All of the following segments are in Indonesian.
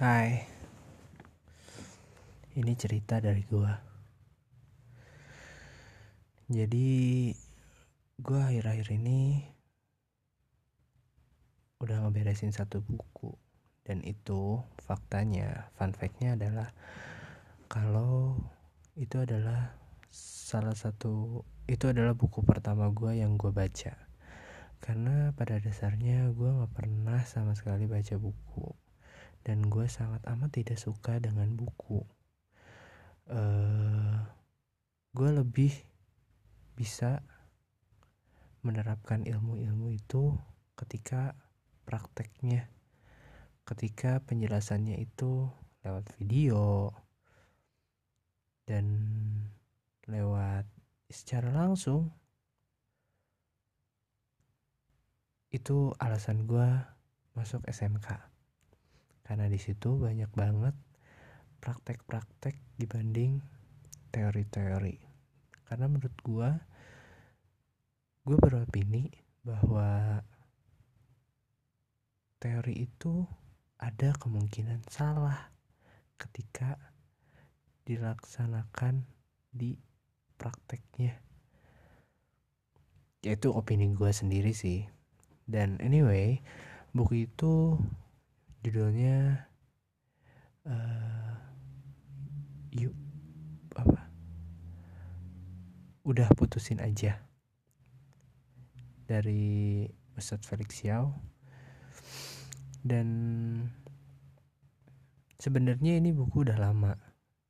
Hai. Ini cerita dari gua. Jadi Gua akhir-akhir ini Udah ngeberesin satu buku. Dan itu faktanya Fun factnya adalah Kalau Itu adalah Salah satu Itu adalah buku pertama gua yang gua baca. Karena pada dasarnya gue gak pernah sama sekali baca buku dan gue sangat amat tidak suka dengan buku. Uh, gue lebih bisa menerapkan ilmu-ilmu itu ketika prakteknya, ketika penjelasannya itu lewat video dan lewat secara langsung. Itu alasan gue masuk SMK karena di situ banyak banget praktek-praktek dibanding teori-teori. Karena menurut gue gue beropini bahwa teori itu ada kemungkinan salah ketika dilaksanakan di prakteknya. Yaitu opini gue sendiri sih. Dan anyway buku itu judulnya uh, yuk apa? Udah putusin aja. Dari Ustadz Felix Xiao dan sebenarnya ini buku udah lama.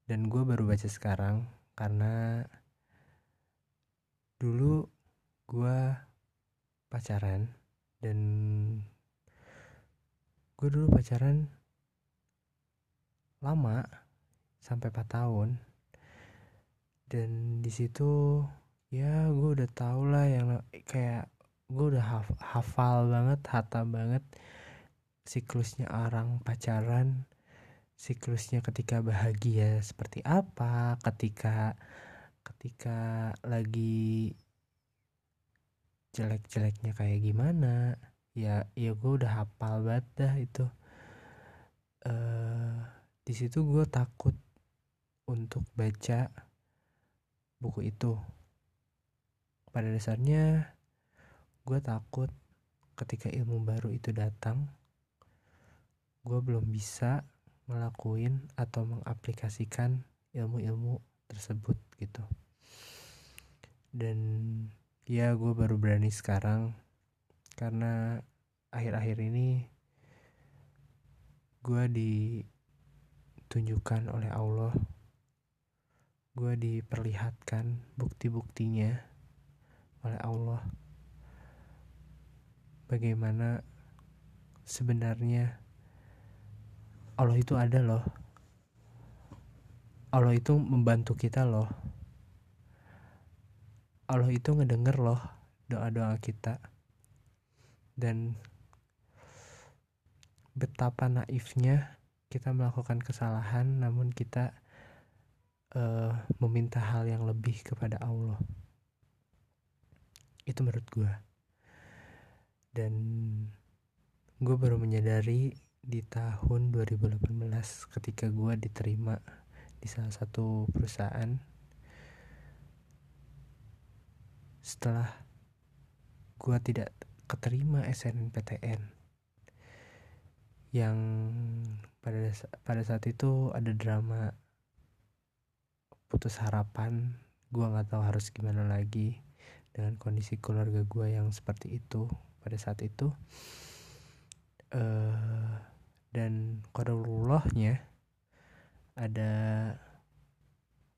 Dan gue baru baca sekarang karena dulu gue pacaran dan gue dulu pacaran lama sampai 4 tahun. Dan di situ ya gue udah tau lah yang kayak gue udah haf hafal banget hatam banget siklusnya orang pacaran siklusnya ketika bahagia seperti apa ketika ketika lagi jelek-jeleknya kayak gimana ya ya gue udah hafal banget dah itu. Uh, di situ gue takut untuk baca buku itu. Pada dasarnya gue takut ketika ilmu baru itu datang gue belum bisa ngelakuin atau mengaplikasikan ilmu-ilmu tersebut gitu. Dan ya gue baru berani sekarang karena akhir-akhir ini gue ditunjukkan oleh Allah. Gue diperlihatkan bukti-buktinya oleh Allah. Bagaimana sebenarnya Allah itu ada loh. Allah itu membantu kita loh. Allah itu ngedenger loh doa-doa kita dan betapa naifnya kita melakukan kesalahan namun kita uh, meminta hal yang lebih kepada Allah. Itu menurut gue dan gue baru menyadari di tahun 2018 ketika gue diterima di salah satu perusahaan. Setelah gue tidak keterima SNMPTN yang pada pada saat itu ada drama putus harapan. Gue nggak tahu harus gimana lagi dengan kondisi keluarga gue yang seperti itu pada saat itu. Uh, dan kodarullahnya ada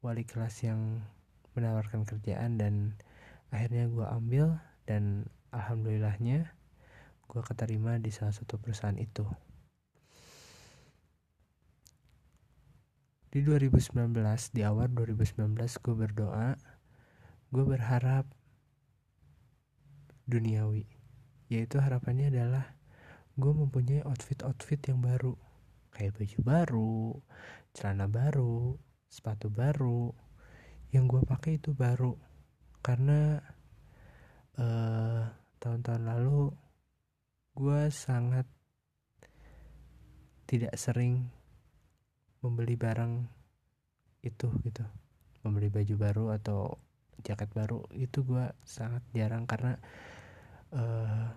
wali kelas yang menawarkan kerjaan dan akhirnya gue ambil dan alhamdulillahnya gue keterima di salah satu perusahaan itu. Di 2019 di awal 2019 gue berdoa gue berharap duniawi. Yaitu harapannya adalah gue mempunyai outfit-outfit yang baru. Kayak baju baru celana baru sepatu baru. Yang gue pakai itu baru. Karena uh, tahun-tahun lalu gue sangat tidak sering membeli barang itu gitu. Membeli baju baru atau jaket baru itu gue sangat jarang karena uh,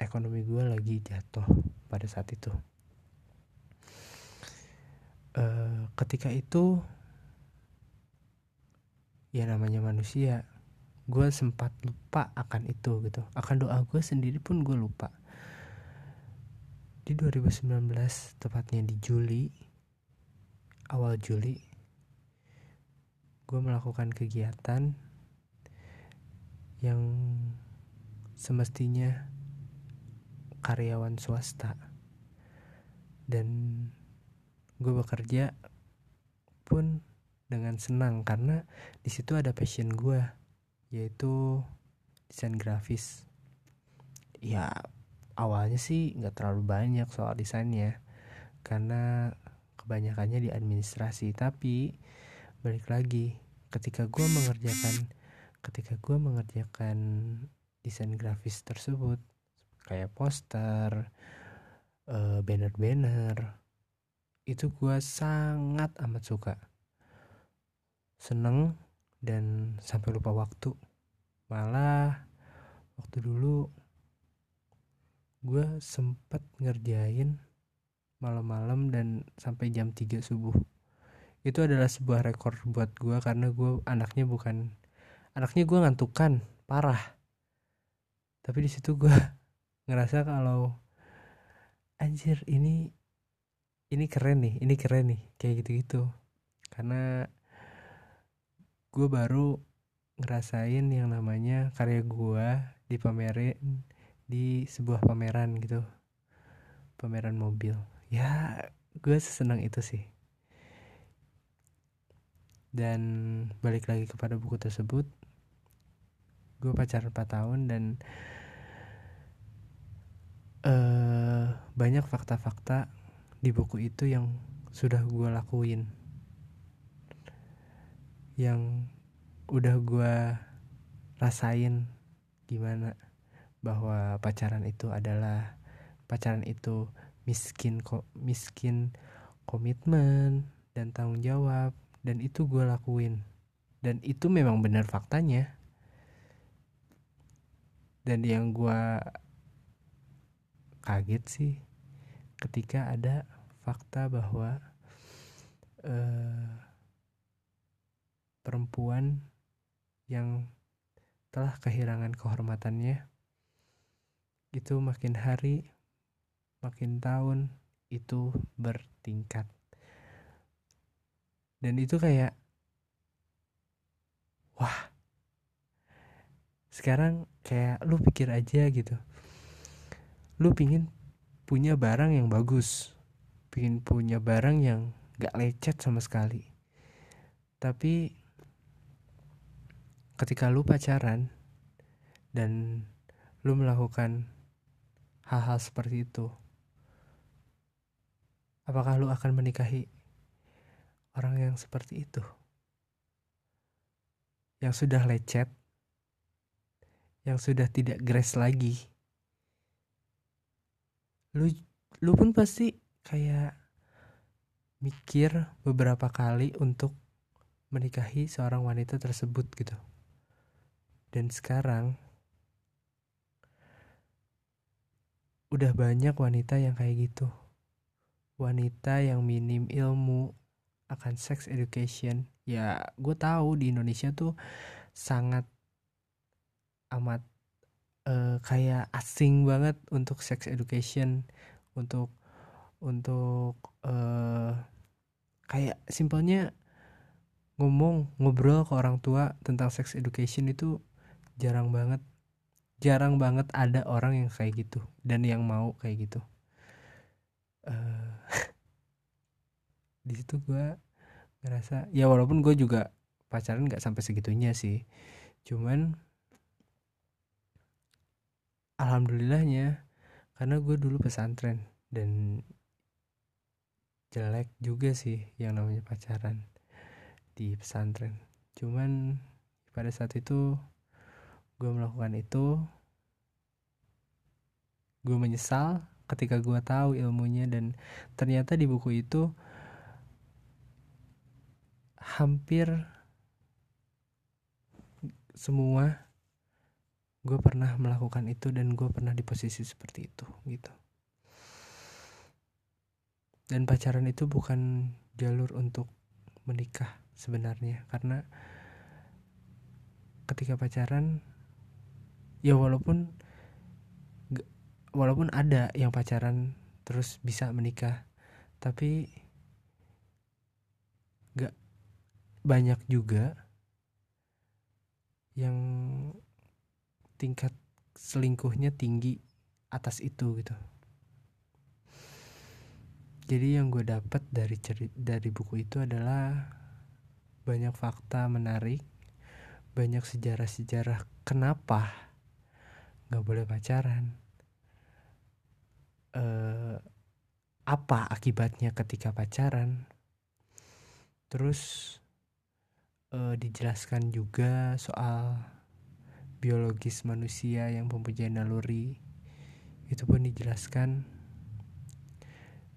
ekonomi gue lagi jatuh pada saat itu. Uh, ketika itu ya namanya manusia gue sempat lupa akan itu gitu. Akan doa gue sendiri pun gue lupa. Di 2019 tepatnya di Juli awal Juli gue melakukan kegiatan yang semestinya karyawan swasta. Dan gue bekerja pun dengan senang karena di situ ada passion gue yaitu desain grafis. Ya awalnya sih nggak terlalu banyak soal desainnya karena kebanyakannya di administrasi. Tapi balik lagi ketika gue mengerjakan ketika gue mengerjakan desain grafis tersebut kayak poster banner banner-banner itu gue sangat amat suka. Seneng dan sampai lupa waktu. Malah waktu dulu gue sempet ngerjain malam-malam dan sampai jam 3 subuh. Itu adalah sebuah rekor buat gue karena gue anaknya bukan anaknya gue ngantukan parah. Tapi di situ gue ngerasa kalau anjir ini ini keren nih ini keren nih kayak gitu-gitu. Karena gue baru ngerasain yang namanya karya gue dipamerin di sebuah pameran gitu. Pameran mobil. Ya gue sesenang itu sih. Dan balik lagi kepada buku tersebut gue pacaran 4 tahun dan uh, banyak fakta-fakta di buku itu yang sudah gue lakuin yang udah gue rasain gimana bahwa pacaran itu adalah pacaran itu miskin kok miskin komitmen dan tanggung jawab dan itu gue lakuin. Dan itu memang benar faktanya. Dan yang gue kaget sih ketika ada fakta bahwa uh, perempuan yang telah kehilangan kehormatannya itu makin hari makin tahun itu bertingkat. Dan itu kayak wah sekarang kayak lu pikir aja gitu. Lu pingin punya barang yang bagus pingin punya barang yang gak lecet sama sekali. Tapi ketika lu pacaran dan lu melakukan hal-hal seperti itu apakah lu akan menikahi orang yang seperti itu? Yang sudah lecet? Yang sudah tidak grace lagi? Lu lu pun pasti kayak mikir beberapa kali untuk menikahi seorang wanita tersebut gitu dan sekarang udah banyak wanita yang kayak gitu. Wanita yang minim ilmu akan sex education. Ya, gue tahu di Indonesia tuh sangat amat uh, kayak asing banget untuk sex education, untuk untuk uh, kayak simpelnya ngomong ngobrol ke orang tua tentang sex education itu jarang banget jarang banget ada orang yang kayak gitu dan yang mau kayak gitu. Uh, di situ gue ngerasa ya walaupun gue juga pacaran nggak sampai segitunya sih cuman alhamdulillahnya karena gue dulu pesantren dan jelek juga sih yang namanya pacaran di pesantren. Cuman pada saat itu gue melakukan itu gue menyesal ketika gue tahu ilmunya dan ternyata di buku itu hampir semua gue pernah melakukan itu dan gue pernah di posisi seperti itu gitu. Dan pacaran itu bukan jalur untuk menikah sebenarnya karena ketika pacaran ya walaupun walaupun ada yang pacaran terus bisa menikah tapi gak banyak juga yang tingkat selingkuhnya tinggi atas itu gitu. Jadi yang gue dapat dari cerit dari buku itu adalah banyak fakta menarik banyak sejarah-sejarah kenapa nggak boleh pacaran. Eh, apa akibatnya ketika pacaran? Terus eh, dijelaskan juga soal biologis manusia yang mempunyai naluri. Itu pun dijelaskan.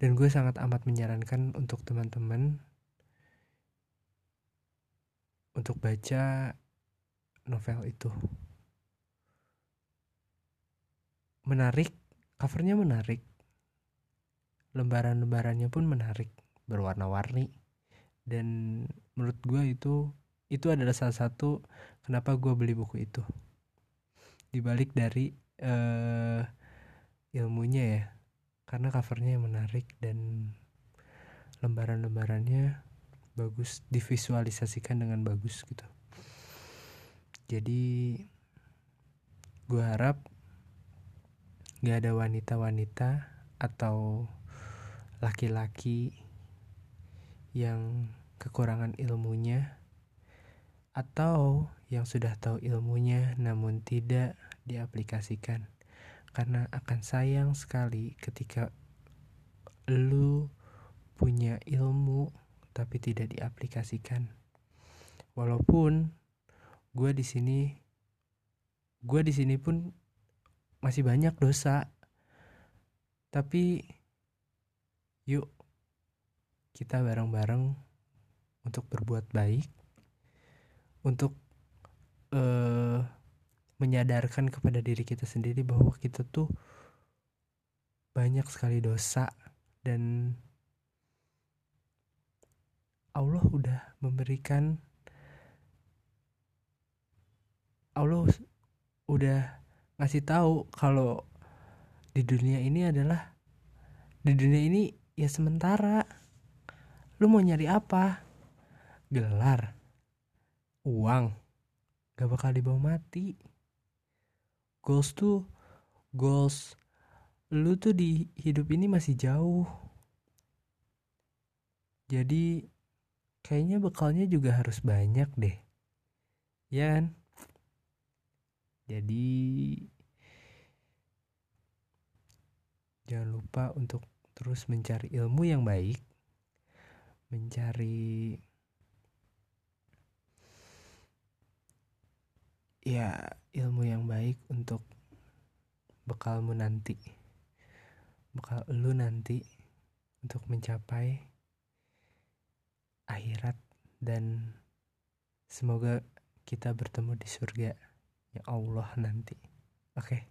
Dan gue sangat amat menyarankan untuk teman-teman untuk baca novel itu menarik covernya menarik. Lembaran-lembarannya pun menarik berwarna-warni. Dan menurut gue itu itu adalah salah satu kenapa gue beli buku itu. Dibalik dari uh, ilmunya ya. Karena covernya menarik dan lembaran-lembarannya bagus divisualisasikan dengan bagus gitu. Jadi gue harap gak ada wanita-wanita atau laki-laki yang kekurangan ilmunya atau yang sudah tahu ilmunya namun tidak diaplikasikan. Karena akan sayang sekali ketika lu punya ilmu tapi tidak diaplikasikan. Walaupun gue di sini gue di sini pun masih banyak dosa. Tapi yuk kita bareng-bareng untuk berbuat baik untuk uh, menyadarkan kepada diri kita sendiri bahwa kita tuh banyak sekali dosa dan Allah udah memberikan Allah udah ngasih tahu kalau di dunia ini adalah di dunia ini ya sementara. Lu mau nyari apa? Gelar uang gak bakal dibawa mati. Goals tuh goals lu tuh di hidup ini masih jauh. Jadi kayaknya bekalnya juga harus banyak deh. Ya kan jadi jangan lupa untuk terus mencari ilmu yang baik mencari ya ilmu yang baik untuk bekalmu nanti. Bekal lu nanti untuk mencapai akhirat dan semoga kita bertemu di surga ya Allah nanti oke okay.